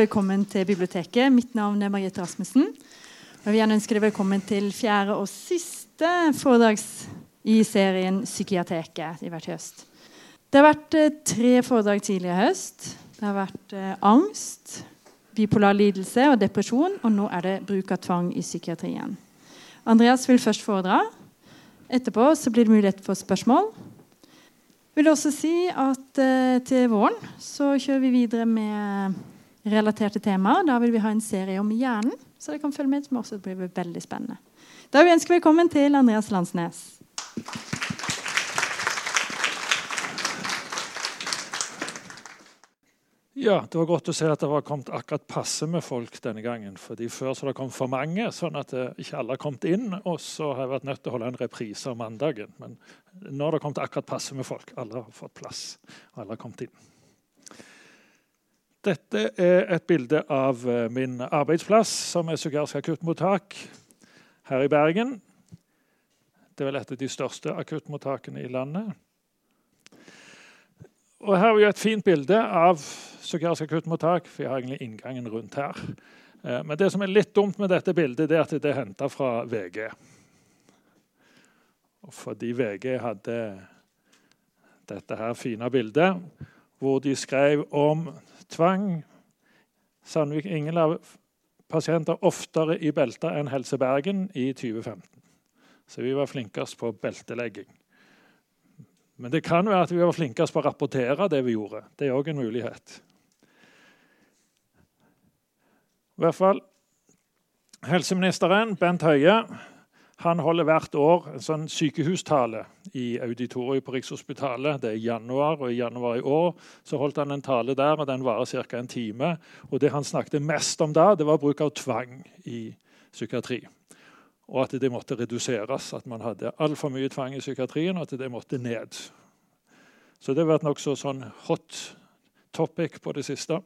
velkommen til biblioteket. Mitt navn er Margrethe Rasmussen. Jeg vil ønske deg velkommen til fjerde og siste foredrags i serien Psykiateket i hvert høst. Det har vært eh, tre foredrag tidligere i høst. Det har vært eh, angst, bipolar lidelse og depresjon. Og nå er det bruk av tvang i psykiatrien. Andreas vil først foredra. Etterpå blir det mulighet for spørsmål. Jeg vil også si at eh, Til våren så kjører vi videre med relaterte temaer. Da vil vi ha en serie om hjernen, så dere kan følge med. som også blir veldig spennende. Da vil vi ønske velkommen til Andreas Landsnes. Ja, Det var godt å se at det var kommet akkurat passe med folk denne gangen. fordi Før så det kom for mange, sånn at eh, ikke alle har kommet inn. Og så har jeg vært nødt til å holde en reprise om mandagen. Men nå har det kommet akkurat passe med folk. Alle har fått plass. Alle har kommet inn. Dette er et bilde av eh, min arbeidsplass, som er psykiatrisk akuttmottak her i Bergen. Det er vel et av de største akuttmottakene i landet. Og Her har vi et fint bilde av psykiatrisk akuttmottak. Vi har egentlig inngangen rundt her. Eh, men det som er litt dumt med dette bildet, det er at det er henta fra VG. Fordi VG hadde dette her fine bildet, hvor de skrev om tvang Sandvik ingen av pasienter oftere i belter enn Helse Bergen i 2015. Så vi var flinkest på beltelegging. Men det kan være at vi var flinkest på å rapportere det vi gjorde. Det er òg en mulighet. I hvert fall Helseministeren, Bent Høie, han holder hvert år en sånn sykehustale i auditoriet på Rikshospitalet. Det er i januar, og i januar i år så holdt han en tale der, og den varer ca. en time. Og Det han snakket mest om da, det var bruk av tvang i psykiatri. Og at det måtte reduseres. At man hadde altfor mye tvang i psykiatrien, og at det måtte ned. Så det har vært nokså sånn hot topic på det siste.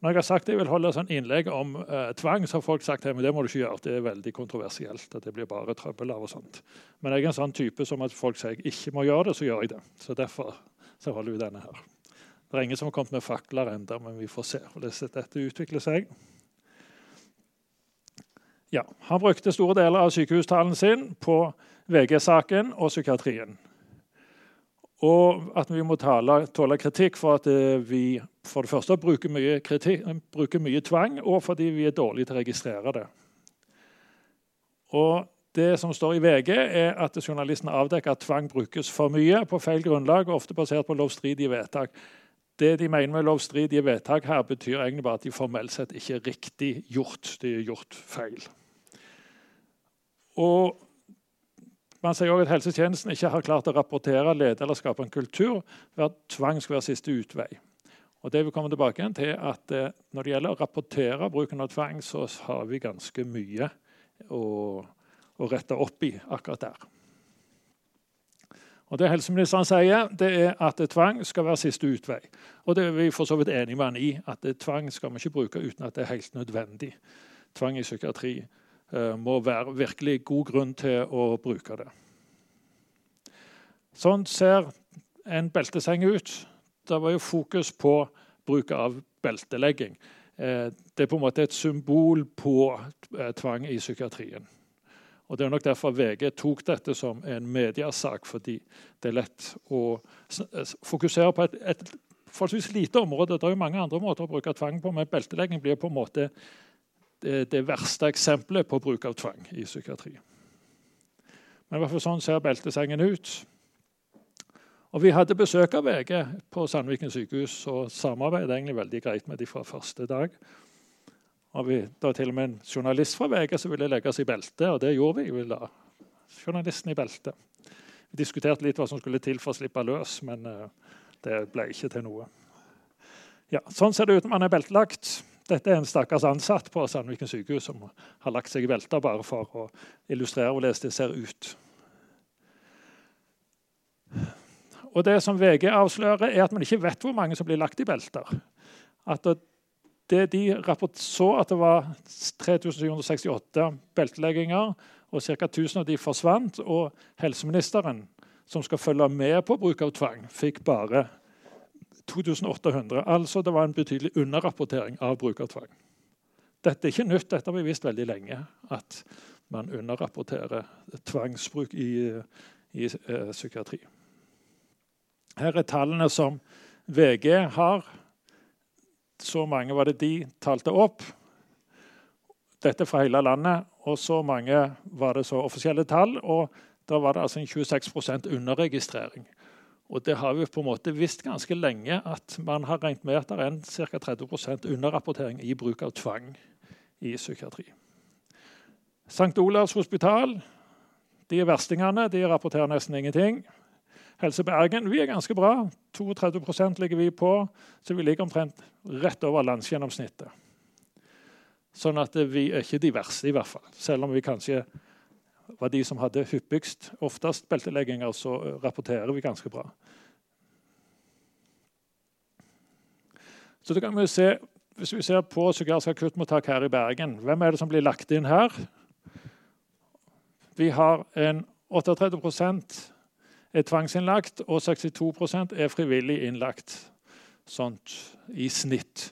Når jeg har sagt at jeg vil holde sånn innlegg om eh, tvang, så har folk sagt at det må du ikke gjøre. Det er veldig kontroversielt. at det blir bare trøbbel av og sånt. Men jeg er en sånn type som at folk sier jeg ikke må gjøre det, så gjør jeg det. Så derfor så holder vi denne her. Det er ingen som har kommet med fakler ennå, men vi får se hvordan dette utvikler seg. Ja, Han brukte store deler av sykehustalen sin på VG-saken og psykiatrien. Og at vi må tale, tåle kritikk for at eh, vi for det første bruker mye, kritikk, bruker mye tvang, og fordi vi er dårlige til å registrere det. Og det som står i VG, er at journalisten avdekker at tvang brukes for mye på feil grunnlag, ofte basert på lovstridige vedtak. Det de mener med lovstridige vedtak her, betyr egentlig bare at de formelt sett ikke er riktig gjort. De er gjort feil. Og man sier også at helsetjenesten ikke har klart å rapportere, lede eller skape en kultur ved at tvang skal være siste utvei. Og det vil komme tilbake til at eh, Når det gjelder å rapportere bruken av tvang, så har vi ganske mye å, å rette opp i akkurat der. Og Det helseministeren sier, det er at tvang skal være siste utvei. Og det er vi for så vidt enige med han i, at tvang skal vi ikke bruke uten at det er helt nødvendig. Tvang i psykiatri Eh, må være virkelig god grunn til å bruke det. Sånn ser en belteseng ut. Det var jo fokus på bruk av beltelegging. Eh, det er på en måte et symbol på eh, tvang i psykiatrien. Og Det er nok derfor VG tok dette som en mediasak, fordi det er lett å fokusere på et, et forholdsvis lite område. Det er jo mange andre måter å bruke tvang på, men beltelegging blir på en måte det, det verste eksempelet på bruk av tvang i psykiatri. Men i hvert fall sånn ser beltesengen ut. Og Vi hadde besøk av VG på Sandviken sykehus og samarbeidet egentlig veldig greit med dem fra første dag. Og vi, Det var til og med en journalist fra VG som ville legge oss i belte, og det gjorde vi. Vi la journalisten i belte. Vi diskuterte litt hva som skulle til for å slippe løs, men uh, det ble ikke til noe. Ja, Sånn ser det ut når man er beltelagt. Dette er en stakkars ansatt på Sandviken sykehus som har lagt seg i belta bare for å illustrere hvordan det ser ut. Og Det som VG avslører, er at man ikke vet hvor mange som blir lagt i belter. At de så at det var 3768 beltelegginger, og ca. 1000 av de forsvant. Og helseministeren, som skal følge med på bruk av tvang, fikk bare 2800. Altså det var en betydelig underrapportering av bruk av tvang. Dette er ikke nytt, dette har vi visst veldig lenge. At man underrapporterer tvangsbruk i, i eh, psykiatri. Her er tallene som VG har. Så mange var det de talte opp. Dette fra hele landet. Og så mange var det så offisielle tall. Og da var det altså en 26% underregistrering. Og det har vi på en måte visst ganske lenge at man har regnet med at det er ca. 30% underrapportering i bruk av tvang i psykiatri. St. Olavs hospital de er verstingene. De rapporterer nesten ingenting. Helse Bergen vi er ganske bra. 32% ligger vi på, så vi ligger omtrent rett over landsgjennomsnittet. Sånn at vi er ikke de verste, i hvert fall. Selv om vi kanskje var de som hadde hyppigst oftest beltelegginger, så rapporterer vi ganske bra. Så da kan vi se, Hvis vi ser på psykiatrisk akuttmottak her i Bergen, hvem er det som blir lagt inn her? Vi har en 38 er tvangsinnlagt, og 62% er frivillig innlagt. Sånt i snitt.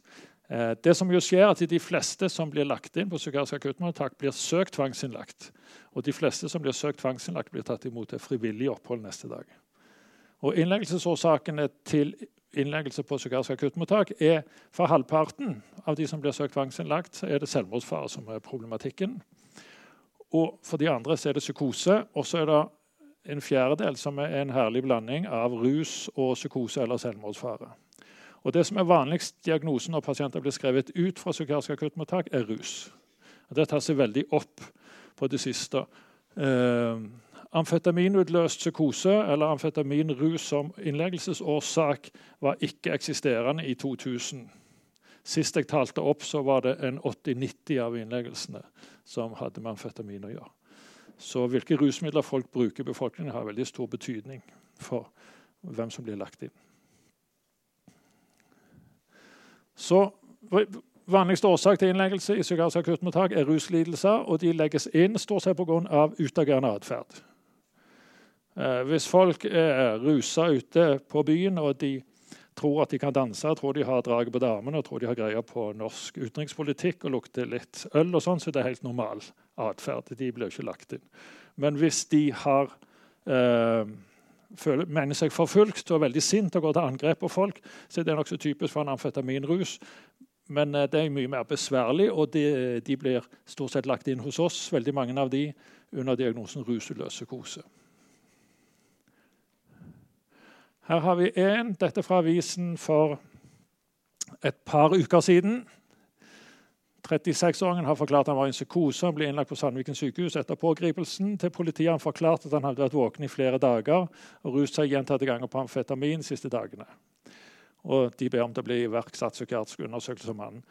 Eh, det som jo skjer er at De fleste som blir lagt inn på psykiatrisk akuttmottak, blir søkt tvangsinnlagt. Og de fleste som blir søkt tvangsinnlagt, blir tatt imot til frivillig opphold neste dag. Og Innleggelsesårsakene til innleggelse på psykiatrisk akuttmottak er for halvparten av de som blir søkt tvangsinnlagt, er det selvmordsfare som er problematikken. Og for de andre er det psykose. Og så er det en fjerdedel som er en herlig blanding av rus og psykose eller selvmordsfare. Og Det som er vanligst diagnosen når pasienter blir skrevet ut fra psykiatrisk akuttmottak, er rus. Det tar seg veldig opp på det siste. Eh, amfetaminutløst psykose eller amfetaminrus som innleggelsesårsak var ikke eksisterende i 2000. Sist jeg talte opp, så var det en 80-90 av innleggelsene som hadde med amfetamin å gjøre. Så hvilke rusmidler folk bruker i befolkningen, har veldig stor betydning for hvem som blir lagt inn. Så Vanligste årsak til innleggelse i psykiatrisk akuttmottak er ruslidelser. og De legges inn stort sett pga. utagerende atferd. Eh, hvis folk er rusa ute på byen og de tror at de kan danse, tror de har draget på damene og tror de har greie på norsk utenrikspolitikk og lukter litt øl, og sånn, så det er helt normal atferd. De blir ikke lagt inn. Men hvis de har eh, føler, mener seg forfulgt og er veldig sint og går til angrep på folk, så er det nokså typisk for en amfetaminrus. Men eh, det er mye mer besværlig, og de, de, blir stort sett lagt inn hos oss, veldig mange av de, under diagnosen rusuløs psykose. Her har vi en, dette fra avisen for et par uker siden. 36-åringen har forklart at han var i en psykose og ble innlagt på Sandviken sykehus etter pågripelsen. Til politiet har han forklart at han hadde vært våken i flere dager og rust seg gjentatte ganger på amfetamin de siste dagene og de ber om det blir iverksatt psykiatrisk undersøkelse om han.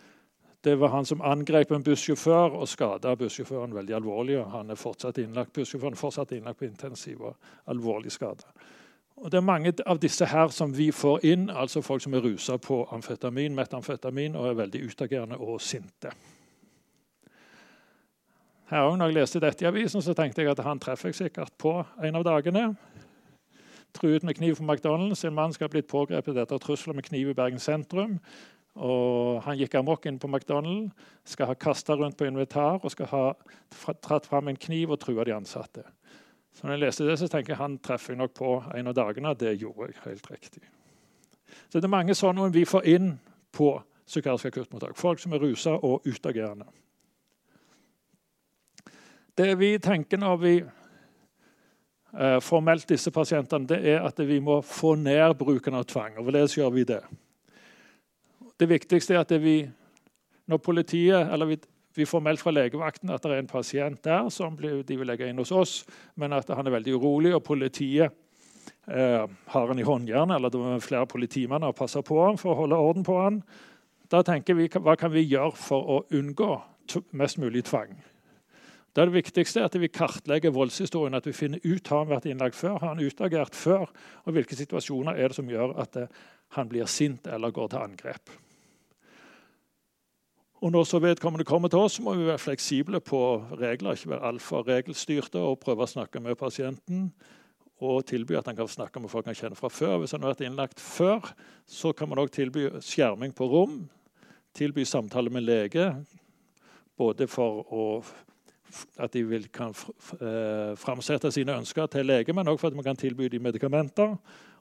Det var han som angrep en bussjåfør og skada bussjåføren veldig alvorlig. og han er fortsatt innlagt, Bussjåføren er fortsatt innlagt på intensiv og alvorlig skada. Og det er mange av disse her som vi får inn, altså folk som er rusa på amfetamin, metamfetamin og er veldig utagerende og sinte. Her også, når jeg leste dette i avisen, så tenkte jeg at han treffer jeg sikkert på en av dagene truet med kniv på McDonald's. En mann skal ha blitt pågrepet etter trusler med kniv i Bergen sentrum. Og han gikk amok inn på McDonald's, skal ha kasta rundt på invitar og skal ha tratt fram en kniv og trua de ansatte. Så når jeg leste det, så tenker jeg han treffer jeg nok på en av dagene. Det gjorde jeg helt riktig. Så det er mange sånne vi får inn på psykiatrisk akuttmottak. Folk som er rusa og utagerende. Det vi tenker når vi eh, formelt disse pasientene, det er at vi må få ned bruken av tvang. og Hvorledes gjør vi det? Det viktigste er at vi, når politiet eller vi, vi får meldt fra legevakten at det er en pasient der som de vil legge inn hos oss, men at han er veldig urolig, og politiet eh, har han i håndjernet, eller det er flere politimenn og passer på han for å holde orden på han. Da tenker vi hva kan vi gjøre for å unngå mest mulig tvang. Det, det viktigste er at vi kartlegger voldshistorien. At vi finner ut har han vært innlagt før, har han utagert før, og hvilke situasjoner er det som gjør at eh, han blir sint eller går til angrep. Og Når så vedkommende kommer til oss, må vi være fleksible på regler, ikke være altfor regelstyrte og prøve å snakke med pasienten. Og tilby at han kan snakke med folk han kjenner fra før. Hvis han har vært innlagt før, så kan man òg tilby skjerming på rom. Tilby samtale med lege, både for å, at de vil, kan eh, framsette sine ønsker til lege, men òg for at man kan tilby dem medikamenter.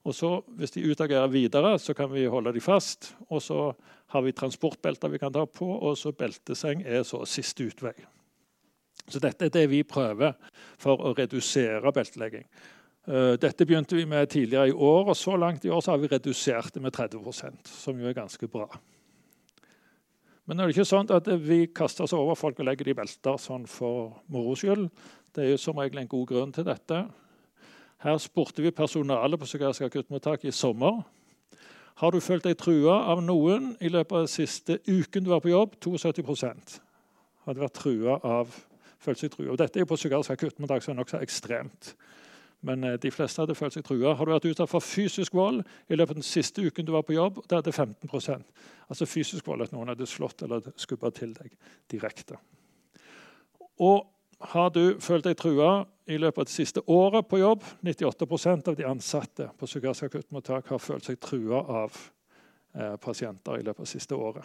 Og så, Hvis de utagerer videre, så kan vi holde de fast. Og så har vi transportbelter vi kan ta på, og så belteseng er så siste utvei. Så dette er det vi prøver for å redusere beltelegging. Eh, dette begynte vi med tidligere i år, og så langt i år har vi redusert det med 30% som jo er ganske bra. Men er det ikke sånn at vi kaster oss over folk og legger de belter sånn for moro skyld. Det er jo som regel en god grunn til dette. Her spurte vi personalet på psykiatrisk akuttmottak i sommer. Har du følt deg trua av noen i løpet av den siste uken du var på jobb? 72% hadde vært trua av følt seg trua. Og dette er jo på psykiatrisk akuttmottak, så er det nokså ekstremt. Men eh, de fleste hadde følt seg trua. Har du vært utsatt for fysisk vold i løpet av den siste uken du var på jobb? Det hadde 15% Altså fysisk vold at noen hadde slått eller skubba til deg direkte. Og har du følt deg trua i løpet av det siste året på jobb? 98% av de ansatte på psykiatrisk akuttmottak har følt seg trua av eh, pasienter i løpet av det siste året.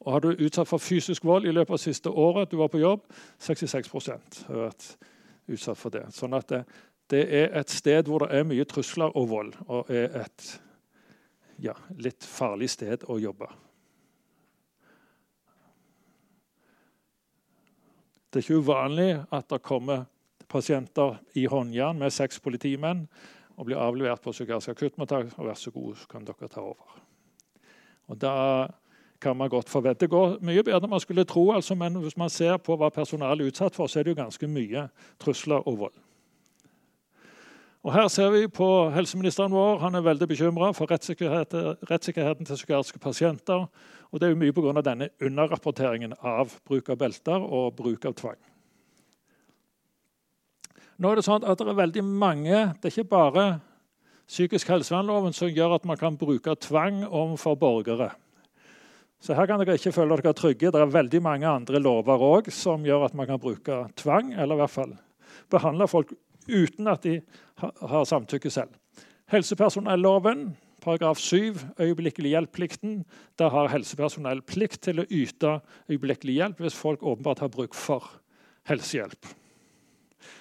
Og har du utsatt for fysisk vold i løpet av det siste året du var på jobb? 66% har vært utsatt for det. Sånn at det, det, er et sted hvor det er mye trusler og vold, og er et ja, litt farlig sted å jobbe. Det er ikke uvanlig at det kommer pasienter i håndjern med seks politimenn og blir avlevert på psykiatrisk akuttmottak. og Vær så god, så kan dere ta over. Og da kan man godt forvente. Det går mye bedre enn man skulle tro, altså, men hvis man ser på hva personalet er utsatt for, så er det jo ganske mye trusler og vold. Og Her ser vi på helseministeren vår. Han er veldig bekymra for rettssikkerheten, rettssikkerheten til psykiatriske pasienter. Og Det er jo mye pga. denne underrapporteringen av bruk av belter og bruk av tvang. Nå er Det sånn at det er veldig mange, det er ikke bare psykisk helsevernloven som gjør at man kan bruke tvang overfor borgere. Så her kan dere ikke føle dere trygge. Det er veldig mange andre lover òg som gjør at man kan bruke tvang, eller i hvert fall behandle folk uten at de har samtykke selv. Helsepersonelloven, paragraf 7, øyeblikkelig hjelp-plikten. Der har helsepersonell plikt til å yte øyeblikkelig hjelp hvis folk åpenbart har bruk for helsehjelp.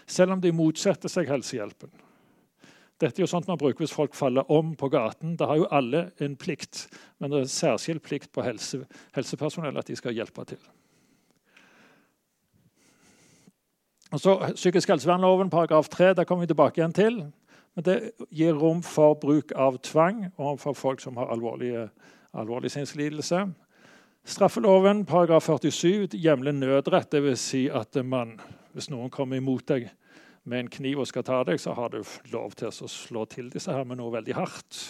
Selv om de motsetter seg helsehjelpen. Dette er jo sånt man bruker hvis folk faller om på gaten. Da har jo alle en plikt, men det er en særskilt plikt på helse, helsepersonell at de skal hjelpe til. Og så Psykisk helsevernloven paragraf 3 der kommer vi tilbake igjen til. Men det gir rom for bruk av tvang overfor folk som har alvorlig sinnslidelse. Straffeloven paragraf 47 hjemler nødrett, dvs. Si at man, hvis noen kommer imot deg med en kniv og skal ta deg, så har du lov til å slå til disse her med noe veldig hardt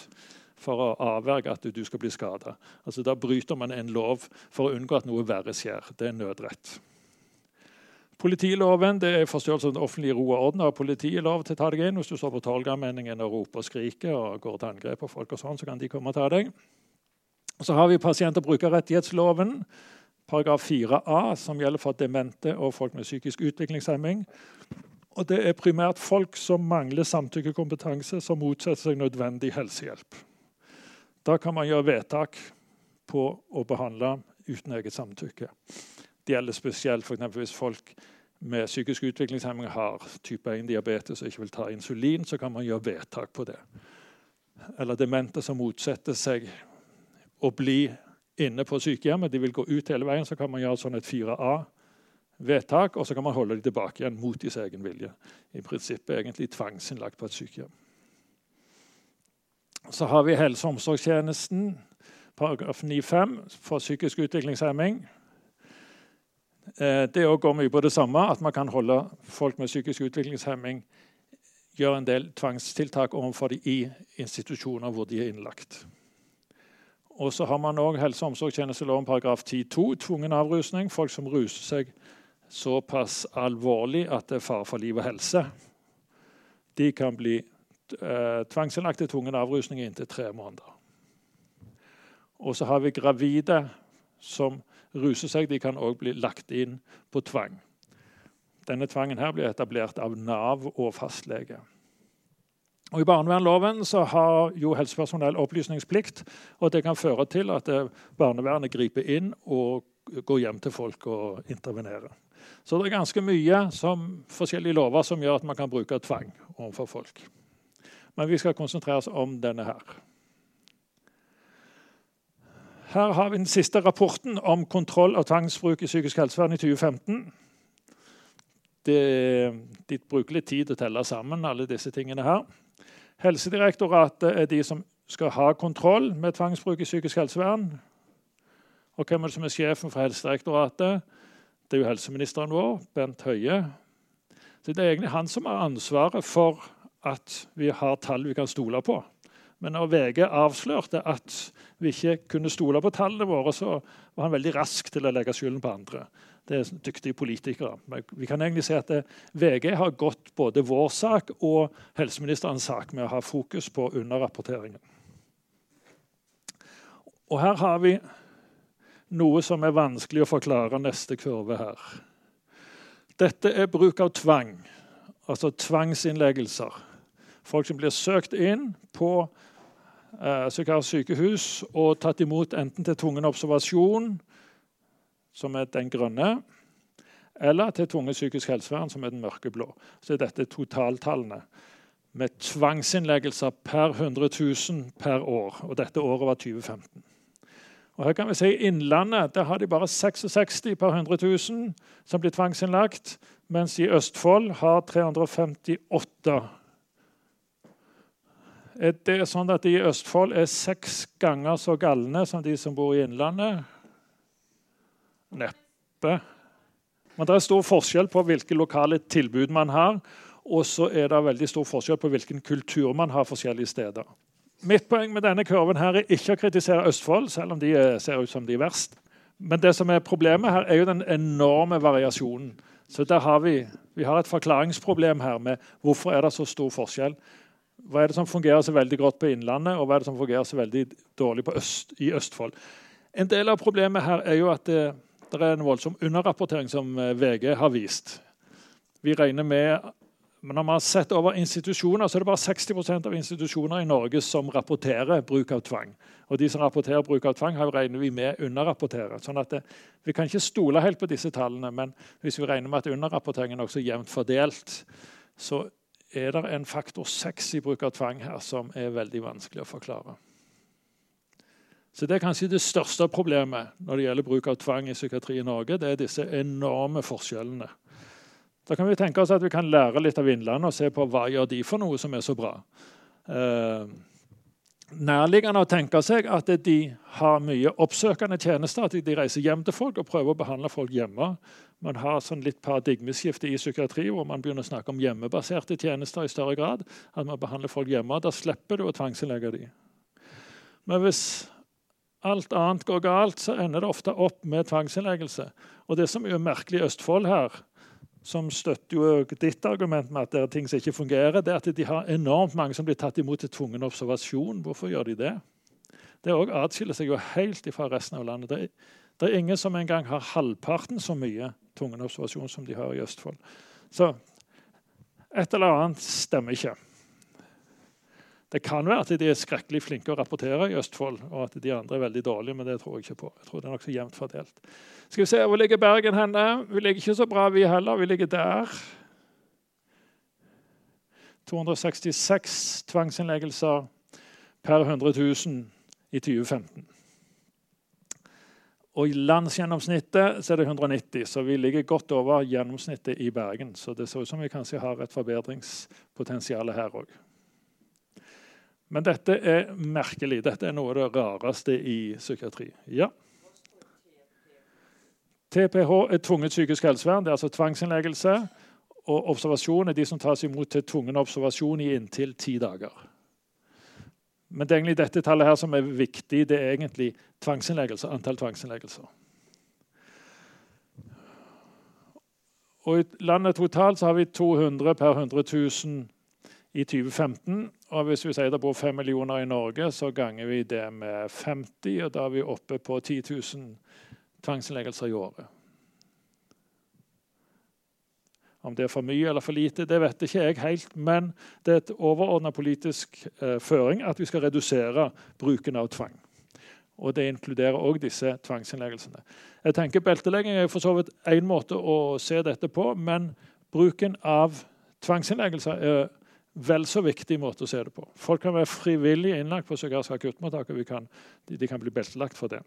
for å avverge at du skal bli skada. Altså, da bryter man en lov for å unngå at noe verre skjer. Det er nødrett. Politiloven det er forstørrelse av den offentlige ro og orden. Har politiet lov til å ta deg inn hvis du står på Torgallmenningen og roper og skriker og går til angrep på folk, og sånn, så kan de komme og ta deg. Så har vi pasient- og brukerrettighetsloven, paragraf 4a, som gjelder for demente og folk med psykisk utviklingshemming. Og det er primært folk som mangler samtykkekompetanse, som motsetter seg nødvendig helsehjelp. Da kan man gjøre vedtak på å behandle uten eget samtykke. Det gjelder spesielt for hvis folk med psykisk utviklingshemming har type 1-diabetes og ikke vil ta insulin, så kan man gjøre vedtak på det. Eller demente som motsetter seg å bli inne på sykehjemmet, de vil gå ut hele veien, så kan man gjøre sånn et 4A vedtak, og så kan man holde dem tilbake igjen mot deres egen vilje. I prinsippet egentlig tvangsinnlagt på et sykehjem. Så har vi helse- og omsorgstjenesten, paragraf 9-5, for psykisk utviklingshemming. Eh, det går mye på det samme, at man kan holde folk med psykisk utviklingshemming gjøre en del tvangstiltak overfor dem i institusjoner hvor de er innlagt. Og så har man òg helse- og omsorgstjenesteloven paragraf 10-2, tvungen avrusning. Folk som ruser seg såpass alvorlig at det er fare for liv og helse. De kan bli eh, tvangsinnlagt til tvungen avrusning i inntil tre måneder. Og så har vi gravide som ruser seg. De kan òg bli lagt inn på tvang. Denne tvangen her blir etablert av Nav og fastlege. Og I barnevernloven så har jo helsepersonell opplysningsplikt. og Det kan føre til at eh, barnevernet griper inn og går hjem til folk og intervenerer. Så det er ganske mye som forskjellige lover som gjør at man kan bruke tvang overfor folk. Men vi skal konsentrere oss om denne her. Her har vi den siste rapporten om kontroll av tvangsbruk i psykisk helsevern i 2015. Det, de bruker litt tid til å telle sammen alle disse tingene her. Helsedirektoratet er de som skal ha kontroll med tvangsbruk i psykisk helsevern. Og hvem er det som er sjefen for Helsedirektoratet? Det er jo helseministeren vår, Bent Høie. Så Det er egentlig han som har ansvaret for at vi har tall vi kan stole på. Men når VG avslørte at vi ikke kunne stole på tallene våre, så var han veldig rask til å legge skylden på andre. Det er dyktige politikere. Men vi kan egentlig si at VG har gått både vår sak og helseministerens sak med å ha fokus på underrapporteringen. Og her har vi noe som er vanskelig å forklare neste kurve her. Dette er bruk av tvang, altså tvangsinnleggelser. Folk som blir søkt inn på eh, sykehus og tatt imot enten til tvungen observasjon som er den grønne, eller til tvungen psykisk helsevern, som er den mørkeblå. Så er dette totaltallene med tvangsinnleggelser per 100 000 per år. Og dette året var 2015. Og her kan vi se I Innlandet der har de bare 66 per 100 000 som blir tvangsinnlagt, mens i Østfold har 358. Er sånn at de i Østfold er seks ganger så galne som de som bor i Innlandet? Neppe. Men det er stor forskjell på hvilke lokale tilbud man har. Og så er det veldig stor forskjell på hvilken kultur man har forskjellige steder. Mitt poeng med denne kurven her er ikke å kritisere Østfold, selv om de ser ut som de er verst. Men det som er problemet her, er jo den enorme variasjonen. Så der har vi, vi har et forklaringsproblem her med hvorfor er det så stor forskjell. Hva er det som fungerer så veldig godt på Innlandet, og hva er det som fungerer så veldig dårlig øst, i Østfold? En del av problemet her er jo at det, det er en voldsom underrapportering som eh, VG har vist. Vi regner med men når man har sett over institusjoner, så er det bare 60% av institusjoner i Norge som rapporterer bruk av tvang. Og de som rapporterer bruk av tvang, regner vi med underrapporterer. Sånn at det, Vi kan ikke stole helt på disse tallene, men hvis vi regner med at underrapporteringen er også jevnt fordelt, så er det en faktor 6 i bruk av tvang her som er veldig vanskelig å forklare. Så Det er kanskje det største problemet når det gjelder bruk av tvang i psykiatri i Norge. Det er disse enorme forskjellene. Da kan vi tenke oss at vi kan lære litt av Innlandet og se på hva gjør de for noe som er så bra. Eh, nærliggende å tenke seg at de har mye oppsøkende tjenester. At de reiser hjem til folk og prøver å behandle folk hjemme. Man har sånn litt paradigmeskifte i psykiatri hvor man begynner å snakke om hjemmebaserte tjenester i større grad. At man behandler folk hjemme. Da slipper du å tvangsinnlegge dem. Men hvis alt annet går galt, så ender det ofte opp med tvangsinnleggelse. Og det som er merkelig i Østfold her, som støtter jo ditt argument med at det er ting som ikke fungerer, det er at de har enormt mange som blir tatt imot til tvungen observasjon. Hvorfor gjør de det? Det òg atskiller seg jo helt fra resten av landet. Det er, det er ingen som engang har halvparten så mye tvungen observasjon som de har i Østfold. Så et eller annet stemmer ikke. Det kan være at de er skrekkelig flinke å rapportere i Østfold, og at de andre er veldig dårlige, men det tror jeg ikke på. Jeg tror det er nok så jevnt fordelt. Skal vi se, Hvor ligger Bergen henne? Vi ligger ikke så bra, vi heller. Vi ligger der. 266 tvangsinnleggelser per 100 000 i 2015. Og I landsgjennomsnittet så er det 190, så vi ligger godt over gjennomsnittet i Bergen. Så det ser ut som vi kanskje har et forbedringspotensial her òg. Men dette er merkelig. Dette er noe av det rareste i psykiatri. Ja. TPH er tvunget psykisk helsevern. Det er altså tvangsinnleggelse. Og observasjon er de som tas imot til tvungen observasjon i inntil ti dager. Men det er egentlig dette tallet her som er viktig. Det er egentlig tvangsinnleggelser, antall tvangsinnleggelser. Og I landet totalt har vi 200 per 100 000 i 2015. Og hvis vi sier det bor 5 millioner i Norge, så ganger vi det med 50, og da er vi oppe på 10 000 tvangsinnleggelser i året. Om det er for mye eller for lite, det vet ikke jeg helt. Men det er et overordna politisk eh, føring at vi skal redusere bruken av tvang. Og Det inkluderer òg disse tvangsinnleggelsene. Jeg tenker Beltelegging er for så vidt én måte å se dette på, men bruken av tvangsinnleggelser er vel så viktig måte å se det på. Folk kan være frivillig innlagt på psykiatrisk akuttmottak, og kan, de, de, kan bli beltelagt for det.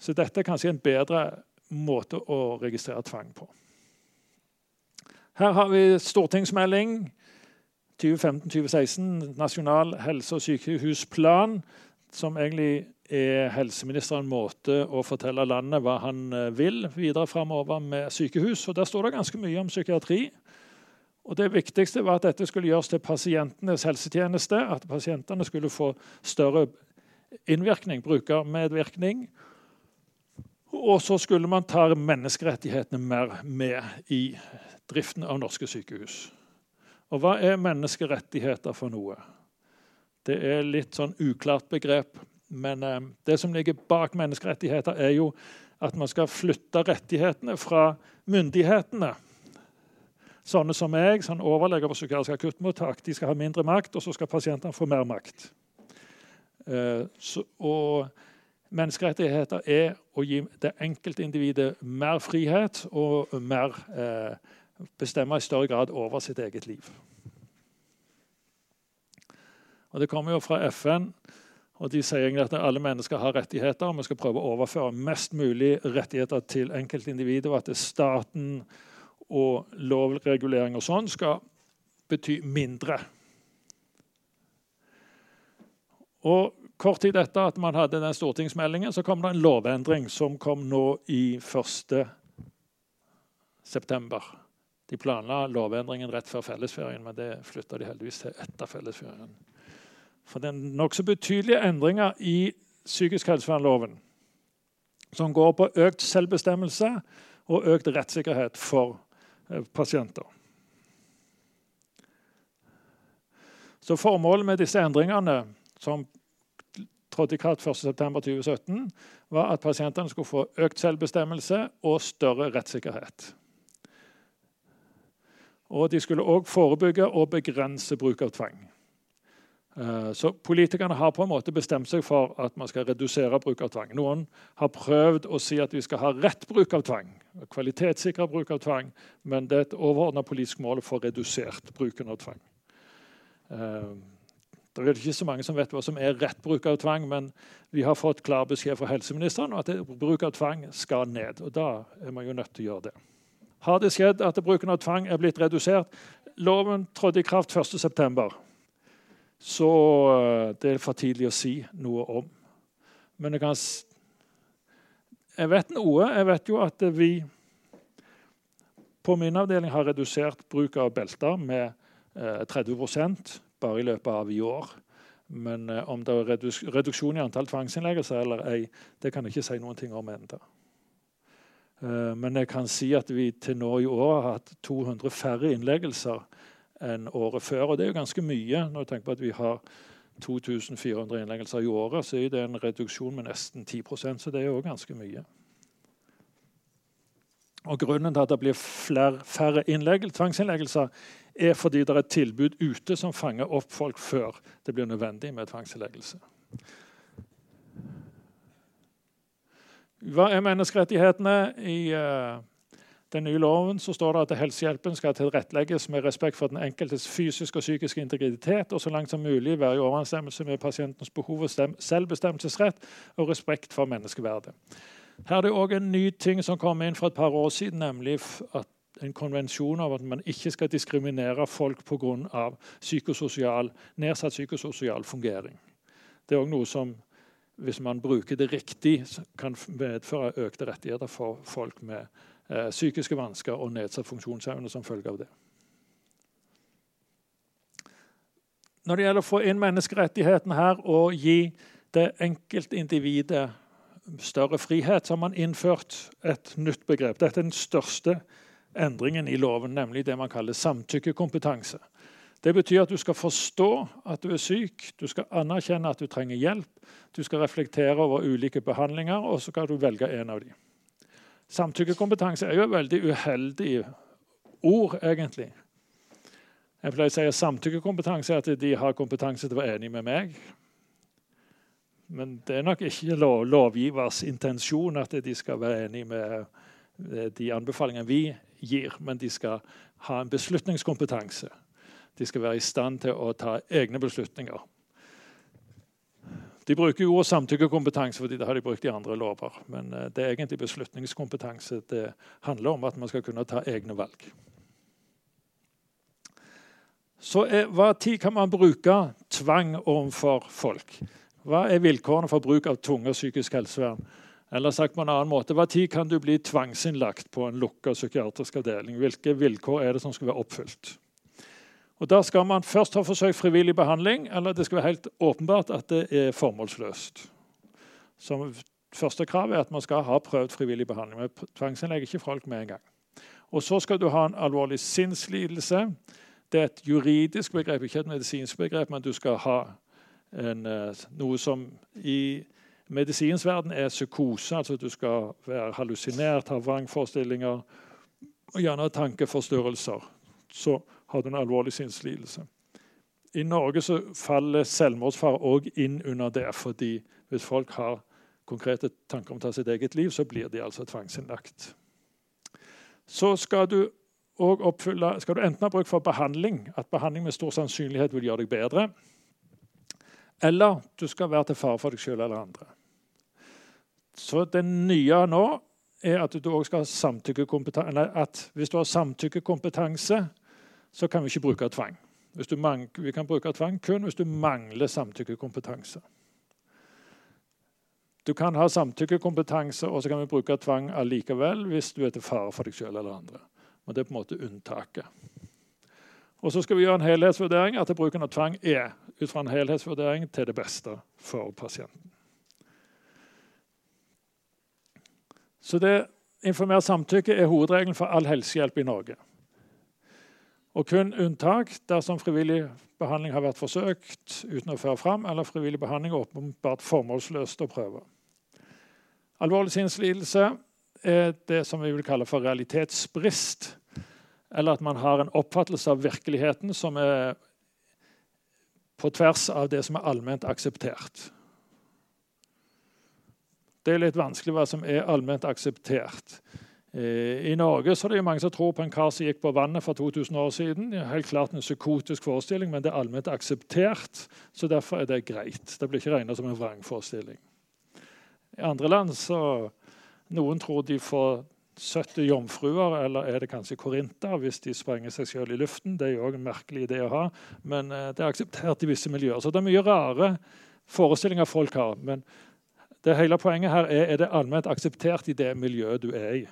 Så dette er kanskje en bedre måte å registrere tvang på. Her har vi stortingsmelding 2015-2016, Nasjonal helse- og sykehusplan, som egentlig er helseministeren måte å fortelle landet hva han eh, vil videre framover med sykehus. Og Der står det ganske mye om psykiatri. Og Det viktigste var at dette skulle gjøres til pasientenes helsetjeneste. At pasientene skulle få større innvirkning, brukermedvirkning. Og så skulle man ta menneskerettighetene mer med i driften av norske sykehus. Og hva er menneskerettigheter for noe? Det er litt sånn uklart begrep. Men eh, det som ligger bak menneskerettigheter, er jo at man skal flytte rettighetene fra myndighetene. Sånne som meg, sånn overleger på psykiatrisk akuttmottak, de skal ha mindre makt, og så skal pasientene få mer makt. Eh, så, og menneskerettigheter er å gi det enkelte individet mer frihet og mer eh, bestemme i større grad over sitt eget liv. Og Det kommer jo fra FN, og de sier egentlig at alle mennesker har rettigheter. og Vi skal prøve å overføre mest mulig rettigheter til enkeltindividet, og at det er staten og lovregulering og sånn skal bety mindre. Og Kort tid etter at man hadde den stortingsmeldingen, så kom det en lovendring som kom nå i 1. september. De planla lovendringen rett før fellesferien, men det flytta de heldigvis til etter fellesferien. For det er nokså betydelige endringer i psykisk helsevernloven som går på økt selvbestemmelse og økt rettssikkerhet for pasienter. Så Formålet med disse endringene som trådte i kraft 1.9.2017, var at pasientene skulle få økt selvbestemmelse og større rettssikkerhet. Og de skulle òg forebygge og begrense bruk av tvang. Eh, så Politikerne har på en måte bestemt seg for at man skal redusere bruk av tvang. Noen har prøvd å si at vi skal ha rett bruk av tvang, kvalitetssikra bruk av tvang, men det er et overordna politisk mål å få redusert bruken av tvang. Eh, det er ikke så mange som vet hva som er rett bruk av tvang, men vi har fått klar beskjed fra helseministeren om at bruk av tvang skal ned. og Da er man jo nødt til å gjøre det. Har det skjedd at bruken av tvang er blitt redusert? Loven trådte i kraft 1.9., så eh, det er for tidlig å si noe om. Men jeg, kan, jeg vet noe. Jeg vet jo at vi på min avdeling har redusert bruk av belter med 30 eh, bare i løpet av i år. Men eh, om det er reduksjon i antall tvangsinnleggelser eller ei, det kan jeg ikke si noen ting om ennå. Men jeg kan si at vi til nå i år har hatt 200 færre innleggelser enn året før. Og det er jo ganske mye. Når du tenker på at vi har 2400 innleggelser i året, så er det en reduksjon med nesten 10% så det er jo ganske mye. Og Grunnen til at det blir flere, færre tvangsinnleggelser, er fordi det er et tilbud ute som fanger opp folk før det blir nødvendig med tvangsinnleggelse. Hva er menneskerettighetene? I uh, den nye loven så står det at helsehjelpen skal tilrettelegges med respekt for den enkeltes fysiske og psykiske integritet og så langt som mulig være i overensstemmelse med pasientens behov og selvbestemmelsesrett og respekt for menneskeverdet. Her er det òg en ny ting som kom inn for et par år siden, nemlig en konvensjon om at man ikke skal diskriminere folk pga. Psykososial, nedsatt psykososial fungering. Det er òg noe som, hvis man bruker det riktig, kan medføre økte rettigheter for folk med psykiske vansker og nedsatt funksjonsevne som følge av det. Når det gjelder å få inn menneskerettighetene her og gi det enkeltindividet større frihet, så har man innført et nytt begrep. Dette er den største endringen i loven, nemlig det man kaller samtykkekompetanse. Det betyr at du skal forstå at du er syk, du skal anerkjenne at du trenger hjelp, du skal reflektere over ulike behandlinger, og så skal du velge en av dem. Samtykkekompetanse er jo et veldig uheldig ord, egentlig. Jeg pleier å si at Samtykkekompetanse er at de har kompetanse til å være enig med meg. Men det er nok ikke lov, lovgivers intensjon at de skal være enig med de anbefalingene vi gir, men de skal ha en beslutningskompetanse. De skal være i stand til å ta egne beslutninger. De bruker jo samtykkekompetanse, fordi det har de brukt i andre lover. Men eh, det er egentlig beslutningskompetanse det handler om at man skal kunne ta egne valg. Så er, hva tid kan man bruke tvang overfor folk? Hva er vilkårene for bruk av tunge og psykisk helsevern? Eller sagt på en annen måte, Hva tid kan du bli tvangsinnlagt på en lukka psykiatrisk avdeling? Hvilke vilkår er det som skal være oppfylt? Og Da skal man først ha forsøkt frivillig behandling, eller det skal være helt åpenbart at det er formålsløst. Som første krav er at man skal ha prøvd frivillig behandling. Men tvangsinnlegger ikke folk med en gang. Og Så skal du ha en alvorlig sinnslidelse det er et juridisk begrep, ikke et medisinsk begrep, men du skal ha en, eh, noe som i medisinens verden er psykose. Altså du skal være hallusinert, ha vrangforestillinger og gjerne tankeforstyrrelser. Så har du en alvorlig sinnslidelse. I Norge så faller selvmordsfare òg inn under det. fordi hvis folk har konkrete tanker om å ta sitt eget liv, så blir de altså tvangsinnlagt. Så skal du oppfylle, skal du enten ha bruk for behandling, at behandling med stor sannsynlighet vil gjøre deg bedre, eller du skal være til fare for deg sjøl eller andre. Så det nye nå er at du også skal ha samtykkekompetanse. At hvis du har samtykkekompetanse, så kan vi ikke bruke tvang. vi kan bruke tvang kun hvis du mangler samtykkekompetanse. Du kan ha samtykkekompetanse, og så kan vi bruke tvang allikevel hvis du er til fare for deg sjøl eller andre. Men det er på en måte unntaket. Og så skal vi gjøre en helhetsvurdering at bruken av tvang er ut fra en helhetsvurdering til det beste for pasienten. Så det Informert samtykke er hovedregelen for all helsehjelp i Norge. Og kun unntak dersom frivillig behandling har vært forsøkt uten å føre fram, eller frivillig behandling er åpenbart formålsløst å prøve. Alvorlig sinnslidelse er det som vi vil kalle for realitetsbrist. Eller at man har en oppfattelse av virkeligheten som er på tvers av det som er allment akseptert. Det er litt vanskelig hva som er allment akseptert. Eh, I Norge så er det mange som tror på en kar som gikk på vannet for 2000 år siden. Helt klart en psykotisk forestilling, men det er allment akseptert. Så derfor er det greit. Det blir ikke regna som en vrangforestilling. I andre land så noen tror de får 70 jomfruer, eller er det kanskje korinter hvis de sprenger seg selv i luften. Det er jo òg en merkelig idé å ha, men eh, det er akseptert i visse miljøer. Så det er mye rare forestillinger folk har. Men det hele poenget her er er det allment akseptert i det miljøet du er i.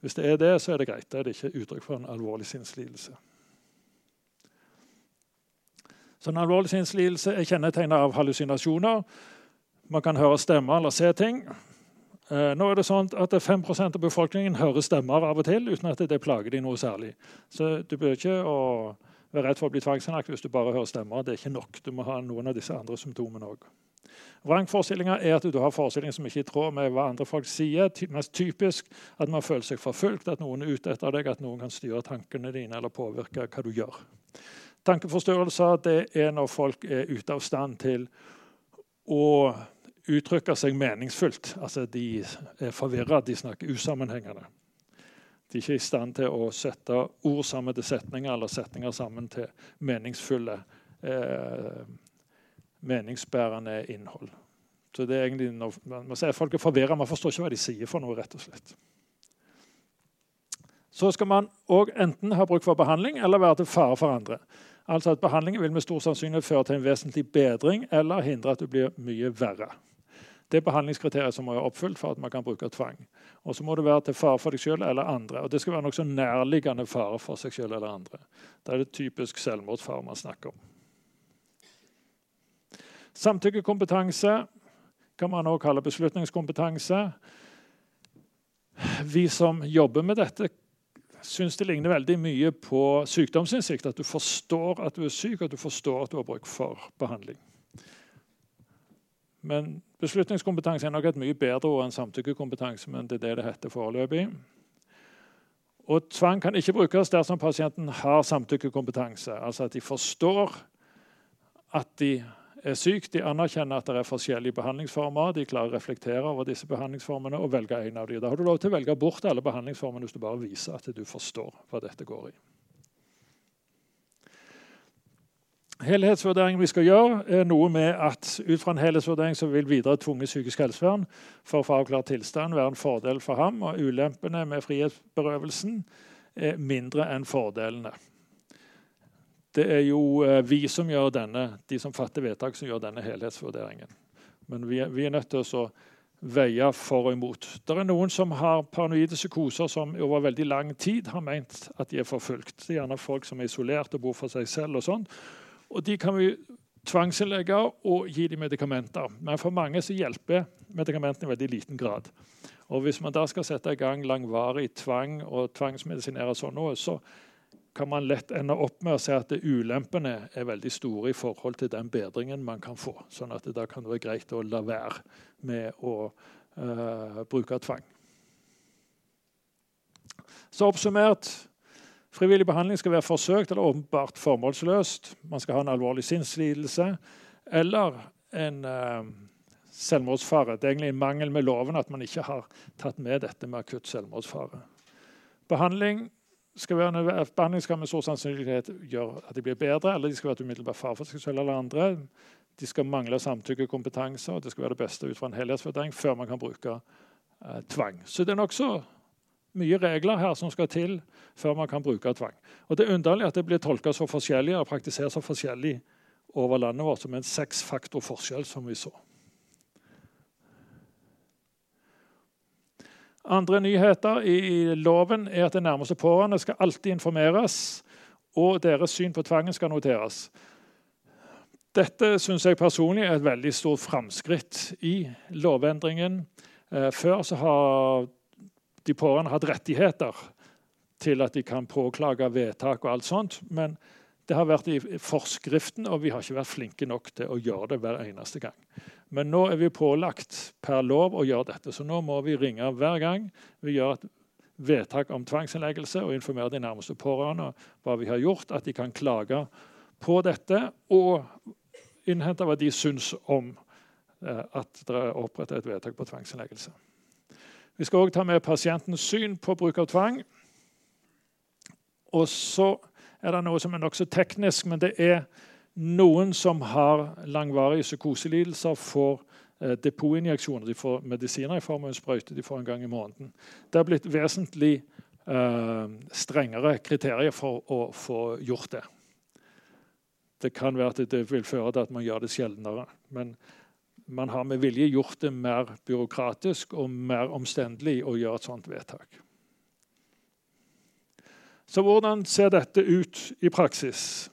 Hvis det er det, så er det greit. Da er det ikke uttrykk for en alvorlig sinnslidelse. Så En alvorlig sinnslidelse er kjennetegnet av hallusinasjoner. Man kan høre stemmer eller se ting. Eh, nå er det sånn at 5% av befolkningen hører stemmer av og til uten at det plager dem noe særlig. Så du bør ikke være redd for å bli tvangsinnlagt hvis du bare hører stemmer. Det er ikke nok. Du må ha noen av disse andre symptomene òg. Vrangforestillinger er at du har forestillinger som ikke er i tråd med hva andre folk sier. Mest typisk at man føler seg forfulgt, at noen er ute etter deg, at noen kan styre tankene dine eller påvirke hva du gjør. Tankeforstyrrelser det er når folk er ute av stand til å uttrykke seg meningsfullt. Altså, De er forvirra, de snakker usammenhengende. De er ikke i stand til å sette ord sammen til setninger eller setninger sammen til meningsfulle, eh, meningsbærende innhold. Så det er egentlig når man ser Folk er forvirra, man forstår ikke hva de sier for noe. rett og slett. Så skal man òg enten ha bruk for behandling eller være til fare for andre. Altså at Behandlingen vil med stor sannsynlighet føre til en vesentlig bedring eller hindre at du blir mye verre. Det er behandlingskriteriet som må være oppfylt for at man kan bruke tvang. Og så må det være til fare for deg selv eller andre. Og det skal være nokså nærliggende fare for seg selv eller andre. Da er det typisk selvmordsfare man snakker om. Samtykkekompetanse kan man også kalle beslutningskompetanse. Vi som jobber med dette, syns det ligner veldig mye på sykdomsinnsikt. At du forstår at du er syk, at du forstår at du har bruk for behandling. Men beslutningskompetanse er nok et mye bedre ord enn samtykkekompetanse, men det er det det heter foreløpig. Og Tvang kan ikke brukes dersom pasienten har samtykkekompetanse. Altså at de forstår at de er syk. de anerkjenner at det er forskjellige behandlingsformer. De klarer å reflektere over disse behandlingsformene og velge en av dem. Da har du lov til å velge bort alle behandlingsformene hvis du bare viser at du forstår hva dette går i. Helhetsvurderingen vi skal gjøre, er noe med at ut fra en helhetsvurdering så vil videre tvunget psykisk helsevern for å få avklart tilstand være en fordel for ham, og ulempene med frihetsberøvelsen er mindre enn fordelene. Det er jo eh, vi som gjør denne, de som fatter vedtak, som gjør denne helhetsvurderingen. Men vi vi er nødt til å veie for og imot. Det er noen som har paranoide psykoser som over veldig lang tid har ment at de er forfulgt. Det er gjerne folk som er isolert og bor for seg selv. og sånn. Og de kan vi tvangsinnlegge og gi dem medikamenter. Men for mange så hjelper medikamentene i veldig liten grad. Og Hvis man da skal sette i gang langvarig tvang og tvangsmedisinere sånn noe, så kan man lett ende opp med å se at ulempene er veldig store i forhold til den bedringen man kan få. Sånn at da kan det være greit å la være med å uh, bruke tvang. Så oppsummert Frivillig behandling skal være forsøkt eller åpenbart formålsløst. Man skal ha en alvorlig sinnslidelse eller en uh, selvmordsfare. Det er egentlig en mangel med loven at man ikke har tatt med dette med akutt selvmordsfare. Behandling skal, være, behandling skal med stor sannsynlighet gjøre at de blir bedre, eller de skal være et umiddelbar fare for seg eller andre. De skal mangle samtykkekompetanse, og det skal være det beste ut fra en helhetsvurdering før man kan bruke eh, tvang. Så det er nokså mye regler her som skal til før man kan bruke tvang. Og Det er underlig at det blir tolka så forskjellig og praktisert så forskjellig over landet vårt, som en seksfaktor forskjell, som vi så. Andre nyheter i loven er at de nærmeste pårørende skal alltid informeres, og deres syn på tvangen skal noteres. Dette syns jeg personlig er et veldig stort framskritt i lovendringen. Eh, før så har de pårørende hatt rettigheter til at de kan påklage vedtak og alt sånt. Men det har vært i forskriften, og vi har ikke vært flinke nok til å gjøre det hver eneste gang. Men nå er vi pålagt per lov å gjøre dette, så nå må vi ringe hver gang vi gjør et vedtak om tvangsinnleggelse og informere de nærmeste pårørende hva vi har gjort, at de kan klage på dette og innhente hva de syns om eh, at det er opprettet et vedtak på tvangsinnleggelse. Vi skal òg ta med pasientens syn på bruk av tvang. Og så er det noe som er nokså teknisk, men det er noen som har langvarige psykoselidelser, får eh, depotinjeksjoner. De får medisiner i form av en sprøyte de får en gang i måneden. Det har blitt vesentlig eh, strengere kriterier for å få gjort det. Det kan være at det vil føre til at man gjør det sjeldnere. Men man har med vilje gjort det mer byråkratisk og mer omstendelig å gjøre et sånt vedtak. Så hvordan ser dette ut i praksis?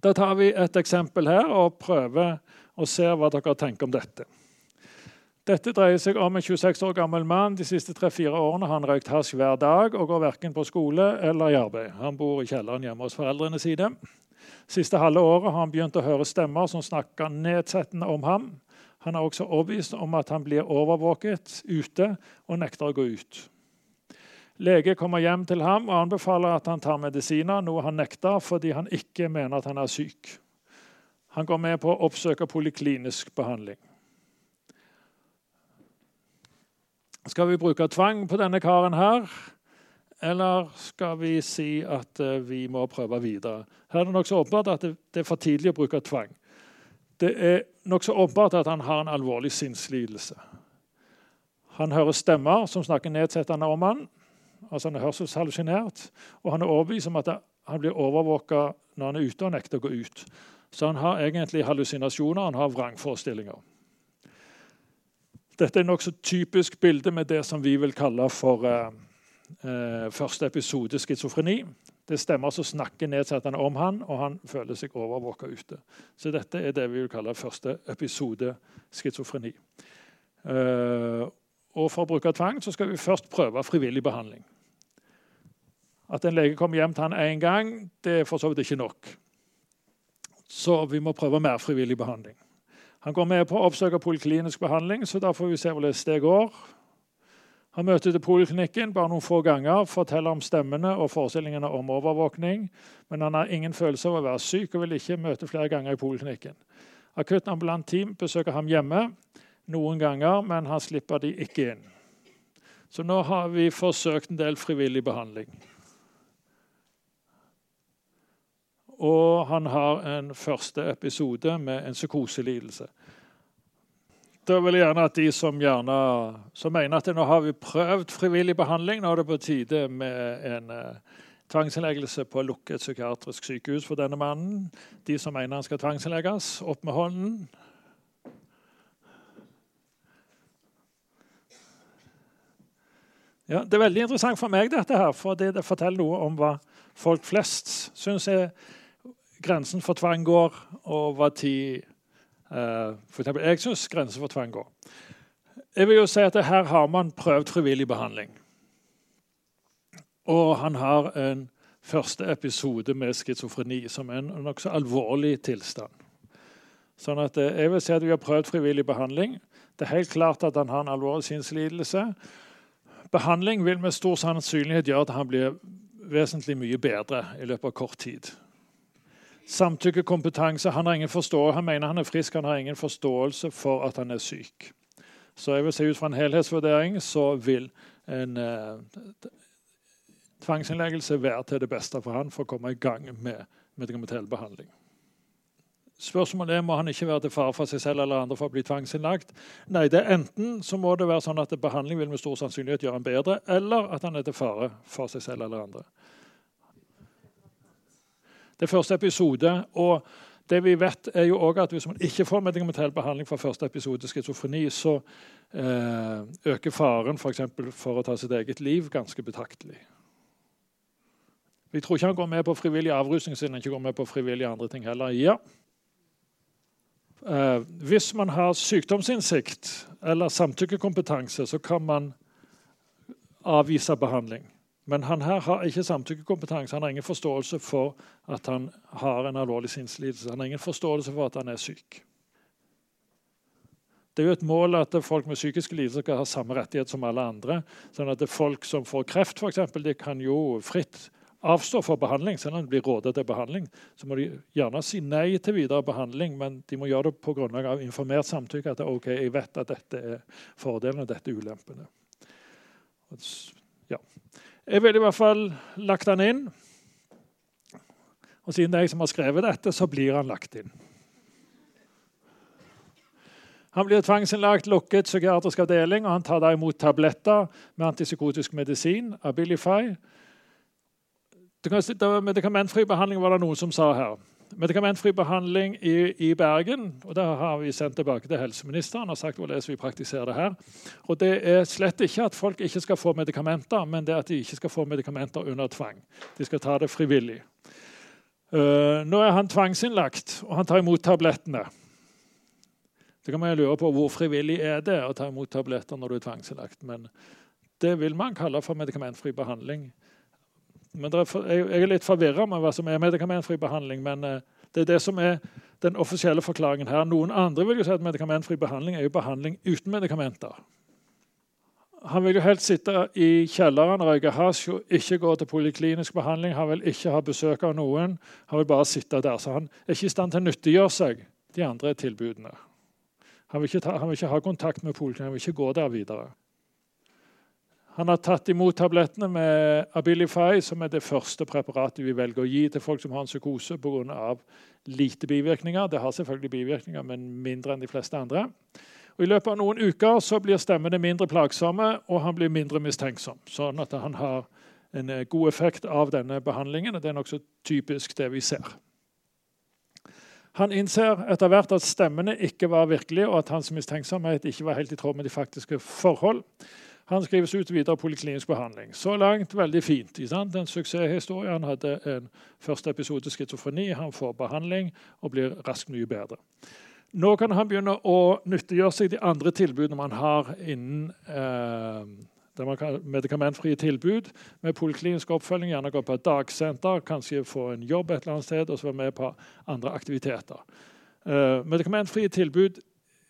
Da tar vi et eksempel her og prøver å se hva dere tenker om dette. Dette dreier seg om en 26 år gammel mann. De siste tre-fire årene har han røykt hasj hver dag og går verken på skole eller i arbeid. Han bor i kjelleren hjemme hos foreldrene sine siste halve året har han begynt å høre stemmer som snakker nedsettende om ham. Han er også overbevist om at han blir overvåket ute og nekter å gå ut. Lege kommer hjem til ham og anbefaler at han tar medisiner, noe han nekter fordi han ikke mener at han er syk. Han går med på å oppsøke poliklinisk behandling. Skal vi bruke tvang på denne karen her? Eller skal vi si at eh, vi må prøve videre? Her er det nokså åpenbart at det er for tidlig å bruke tvang. Det er nokså åpenbart at han har en alvorlig sinnslidelse. Han hører stemmer som snakker nedsettende om han. Altså Han er hørselshallusinert, og han er overbevist om at han blir overvåka når han er ute og nekter å gå ut. Så han har egentlig hallusinasjoner, han har vrangforestillinger. Dette er nokså typisk bilde med det som vi vil kalle for eh, eh, første episode schizofreni. Det stemmer som snakker nedsettende om han, og han føler seg overvåka ute. Så dette er det vi vil kalle første episode schizofreni. Eh, og for å bruke tvang så skal vi først prøve frivillig behandling. At en lege kommer hjem til han én gang, det er for så vidt ikke nok. Så vi må prøve mer frivillig behandling. Han går med på å oppsøke poliklinisk behandling, så da får vi se hvordan det går. Han møter til poliklinikken bare noen få ganger, forteller om stemmene og forestillingene om overvåkning, men han har ingen følelse av å være syk og vil ikke møte flere ganger i poliklinikken. Akuttambulant team besøker ham hjemme noen ganger, men han slipper de ikke inn. Så nå har vi forsøkt en del frivillig behandling. Og han har en første episode med en psykoselidelse. Da vil jeg gjerne at de som, gjerne, som mener at nå har vi prøvd frivillig behandling, nå er det på tide med en uh, tvangsinnleggelse på lukket psykiatrisk sykehus for denne mannen. De som mener han skal tvangsinnlegges, opp med hånden. Ja, det er veldig interessant for meg, dette her, for det, forteller noe om hva folk flest syns er grensen for tvang går, og hva tid uh, for eksempel, Jeg syns grensen for tvang går. Jeg vil jo si at Her har man prøvd frivillig behandling. Og han har en første episode med schizofreni, som er en nokså alvorlig tilstand. Sånn at eh, jeg vil si at Vi har prøvd frivillig behandling. Det er helt klart at han har en alvorlig sinnslidelse. Behandling vil med stor sannsynlighet gjøre at han blir vesentlig mye bedre i løpet av kort tid samtykkekompetanse. Han, har ingen han mener han er frisk, han har ingen forståelse for at han er syk. Så jeg vil si Ut fra en helhetsvurdering så vil en eh, tvangsinnleggelse være til det beste for han for å komme i gang med medikamentell behandling. Spørsmålet er må han ikke være til fare for seg selv eller andre for å bli tvangsinnlagt. Nei, det er Enten så må det være sånn at behandling vil med stor sannsynlighet gjøre ham bedre, eller at han er til fare for seg selv eller andre. Det er første episode. og det vi vet er jo også at Hvis man ikke får medikamentell behandling for første episode schizofreni, så eh, øker faren for, for å ta sitt eget liv ganske betraktelig. Vi tror ikke han går med på frivillig avrusning siden han ikke går med på frivillige andre ting heller. Ja. Eh, hvis man har sykdomsinnsikt eller samtykkekompetanse, så kan man avvise behandling. Men han her har ikke samtykkekompetanse. Han har ingen forståelse for at han har en alvorlig sinnslidelse. Han har ingen forståelse for at han er syk. Det er jo et mål at folk med psykiske lidelser skal ha samme rettighet som alle andre. sånn at Folk som får kreft, for eksempel, kan jo fritt avstå for behandling. Selv om de blir rådet til behandling, så må de gjerne si nei til videre behandling, men de må gjøre det på grunnlag av informert samtykke. At ok, jeg vet at dette er fordelene og dette er ulempene. Ja. Jeg ville i hvert fall lagt den inn. Og siden det er jeg som har skrevet dette, så blir han lagt inn. Han blir tvangsinnlagt, lukket psykiatrisk avdeling, og han tar da imot tabletter med antipsykotisk medisin, Abilify. Medikamentfri behandling var det noen som sa her medikamentfri behandling i, i, Bergen. og Det har vi sendt tilbake til helseministeren og sagt hvordan vi praktiserer det her. Og Det er slett ikke at folk ikke skal få medikamenter, men det at de ikke skal få medikamenter under tvang. De skal ta det frivillig. Uh, nå er han tvangsinnlagt, og han tar imot tablettene. Så kan man lure på Hvor frivillig er det å ta imot tabletter når du er tvangsinnlagt? Men det vil man kalle for medikamentfri behandling. Men er, jeg er litt forvirra med hva som er medikamentfri behandling. Men eh, det er det som er den offisielle forklaringen her. Noen andre vil jo si at medikamentfri behandling er jo behandling uten medikamenter. Han vil jo helst sitte i kjelleren røyke hasj og ikke gå til poliklinisk behandling. Han vil ikke ha besøk av noen. Han vil bare sitte der. Så han er ikke i stand til å nyttiggjøre seg de andre tilbudene. Han vil ikke, ta, han vil ikke ha kontakt med poliklinikken, han vil ikke gå der videre. Han har tatt imot tablettene med Abilify, som er det første preparatet vi velger å gi til folk som har en psykose pga. lite bivirkninger. Det har selvfølgelig bivirkninger, men mindre enn de fleste andre. Og I løpet av noen uker så blir stemmene mindre plagsomme, og han blir mindre mistenksom. Sånn at han har en eh, god effekt av denne behandlingen. og Det er nokså typisk det vi ser. Han innser etter hvert at stemmene ikke var virkelige, og at hans mistenksomhet ikke var helt i tråd med de faktiske forhold. Han skrives ut videre poliklinisk behandling. Så langt veldig fint. En suksesshistorie. Han hadde en første episode schizofreni. Han får behandling og blir raskt mye bedre. Nå kan han begynne å nyttiggjøre seg de andre tilbudene man har innen eh, medikamentfrie tilbud med poliklinisk oppfølging. Gjerne gå på et dagsenter, kanskje få en jobb et eller annet sted og så være med på andre aktiviteter. Eh, medikamentfrie tilbud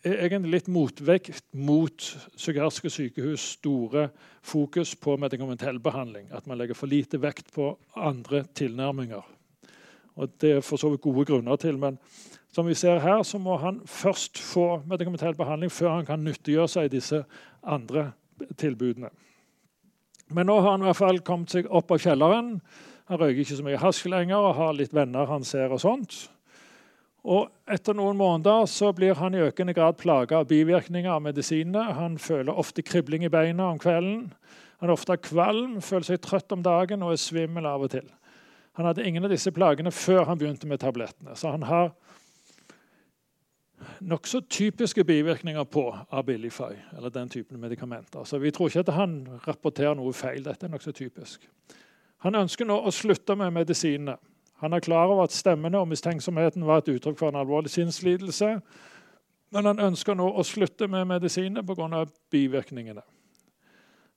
er egentlig litt motvekt mot psykiatriske sykehus' store fokus på medikamentell behandling. At man legger for lite vekt på andre tilnærminger. Og Det er for så vidt gode grunner til, men som vi ser her, så må han først få medikamentell behandling før han kan nyttiggjøre seg disse andre tilbudene. Men nå har han i hvert fall kommet seg opp av kjelleren. Han røyker ikke så mye hasj lenger og har litt venner han ser. og sånt. Og Etter noen måneder så blir han i økende grad plaga av bivirkninger av medisinene. Han føler ofte kribling i beina om kvelden. Han er ofte kvalm, føler seg trøtt om dagen og er svimmel av og til. Han hadde ingen av disse plagene før han begynte med tablettene. Så han har nokså typiske bivirkninger på Abilify, eller den typen medikamenter. Så vi tror ikke at han rapporterer noe feil. Dette er nokså typisk. Han ønsker nå å slutte med medisinene. Han er klar over at stemmene og mistenksomheten var et uttrykk for en alvorlig sinnslidelse. Men han ønsker nå å slutte med medisinene pga. bivirkningene.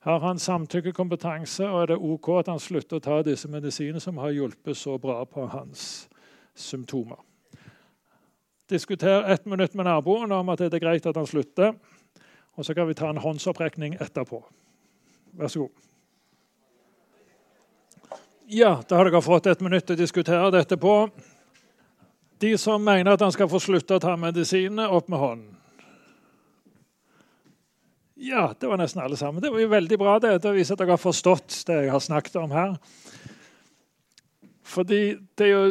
Har han samtykkekompetanse, og er det OK at han slutter å ta disse medisinene som har hjulpet så bra på hans symptomer? Diskuter ett minutt med naboen om at det er greit at han slutter. Og så kan vi ta en håndsopprekning etterpå. Vær så god. Ja, da har dere fått et minutt til å diskutere dette på. De som mener at han skal få slutte å ta medisinene, opp med hånden. Ja, det var nesten alle sammen. Det var jo veldig bra. Det, det viser at dere har forstått det jeg har snakket om her. Fordi det er jo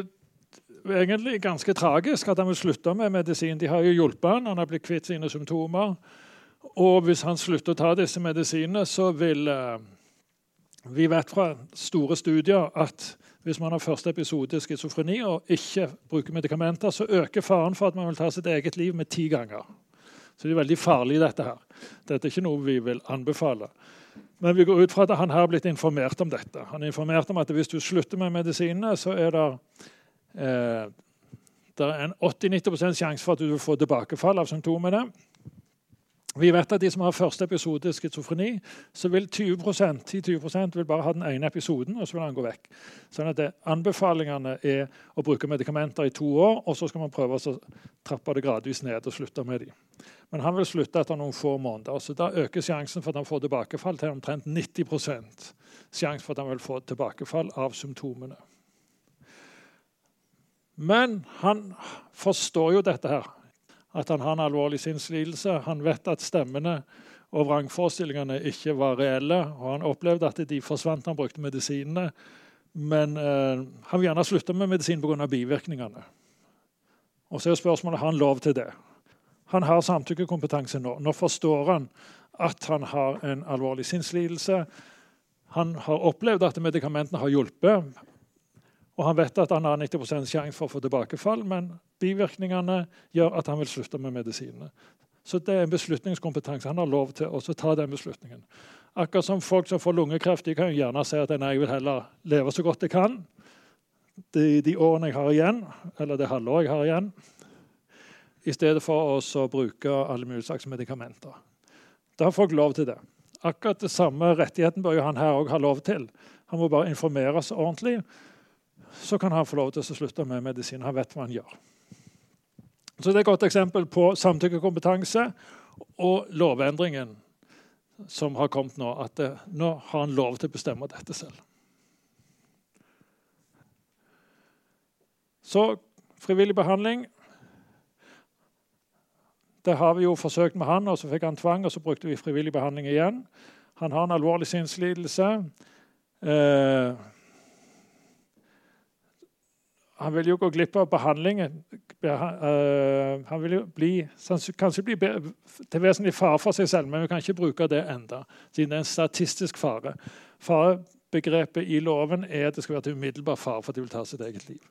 egentlig ganske tragisk at han vil slutte med medisin. De har jo hjulpet han, han har blitt kvitt sine symptomer. Og hvis han slutter å ta disse medisinene, så vil uh, vi vet fra store studier at hvis man har første episode schizofreni og ikke bruker medikamenter, så øker faren for at man vil ta sitt eget liv med ti ganger. Så det er veldig farlig, dette her. Dette er ikke noe vi vil anbefale. Men vi går ut fra at han har blitt informert om dette. Han er informert om at hvis du slutter med medisinene, så er det, eh, det er en 80-90% sjanse for at du vil få tilbakefall av symptomene. Vi vet at de som har første episode schizofreni, så vil 20% 10-20% vil bare ha den ene episoden, og så vil han gå vekk. Sånn at det, Anbefalingene er å bruke medikamenter i to år, og så skal man prøve å trappe det gradvis ned og slutte med dem. Men han vil slutte etter noen få måneder. så Da øker sjansen for at han får tilbakefall til omtrent 90% sjanse for at han vil få tilbakefall av symptomene. Men han forstår jo dette her at han har en alvorlig sinnslidelse. Han vet at stemmene og vrangforestillingene ikke var reelle. og Han opplevde at de forsvant han brukte medisinene. Men eh, han vil gjerne slutte med medisin pga. bivirkningene. Og så er spørsmålet har han lov til det. Han har samtykkekompetanse nå. Nå forstår han at han har en alvorlig sinnslidelse. Han har opplevd at medikamentene har hjulpet. Og han vet at han har 90 sjanse for å få tilbakefall, men bivirkningene gjør at han vil slutte med medisinene. Så det er en beslutningskompetanse. Han har lov til å ta den beslutningen. Akkurat som folk som får lungekreft, de kan jo gjerne si at nei, jeg vil heller leve så godt jeg kan de, de årene jeg har igjen, eller det halvåret jeg har igjen, i stedet for å bruke alle mulige slags medikamenter. Da har folk lov til det. Akkurat det samme rettigheten bør jo han her òg ha lov til. Han må bare informeres ordentlig så kan han få lov til å slutte med medisin. Han vet hva han gjør. Så Det er et godt eksempel på samtykkekompetanse og lovendringen som har kommet nå. At det, nå har han lov til å bestemme dette selv. Så frivillig behandling. Det har vi jo forsøkt med han, og så fikk han tvang, og så brukte vi frivillig behandling igjen. Han har en alvorlig sinnslidelse. Eh, han vil jo gå glipp av behandlingen. Eh, han vil jo bli, kanskje bli til vesentlig fare for seg selv, men vi kan ikke bruke det enda, siden det er en statistisk fare. Farebegrepet i loven er at det skal være til umiddelbar fare for at de vil ta sitt eget liv.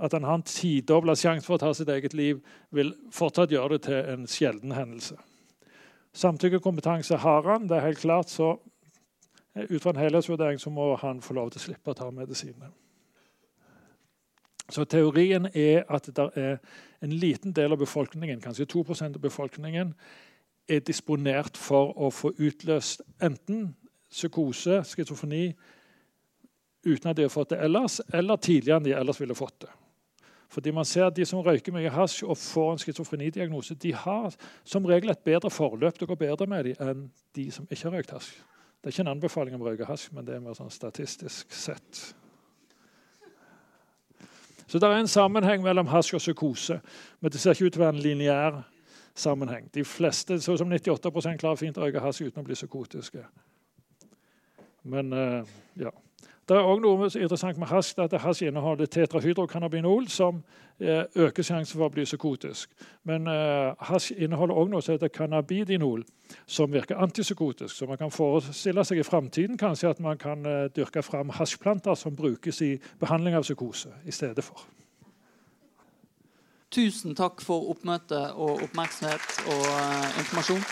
At han har en tidobla sjanse for å ta sitt eget liv, vil fortsatt gjøre det til en sjelden hendelse. Samtykkekompetanse har han, det er helt klart, så ut fra en helhetsvurdering så må han få lov til å slippe å ta medisinene. Så teorien er at det er en liten del av befolkningen, kanskje 2% av befolkningen, er disponert for å få utløst enten psykose, schizofreni, uten at de har fått det ellers, eller tidligere enn de ellers ville fått det. Fordi man ser at De som røyker mye hasj og får en schizofrenidiagnose, de har som regel et bedre forløp. Det går bedre med dem enn de som ikke har røykt hasj. Det er ikke en anbefaling om å røyke hasj, men det er mer sånn statistisk sett. Så det er en sammenheng mellom hasj og psykose, men det ser ikke ut til å være en lineær sammenheng. De fleste, så som 98 klarer fint å røyke hasj uten å bli psykotiske. Men uh, ja. Det er også noe interessant med hasj, at hasj inneholder tetrahydrokannabinol, som eh, øker sjansen for å bli psykotisk. Men eh, hasj inneholder også noe som heter cannabidinol, som virker antipsykotisk. Så man kan forestille seg i framtiden kanskje at man kan eh, dyrke fram hasjplanter som brukes i behandling av psykose i stedet for. Tusen takk for oppmøte og oppmerksomhet og informasjon.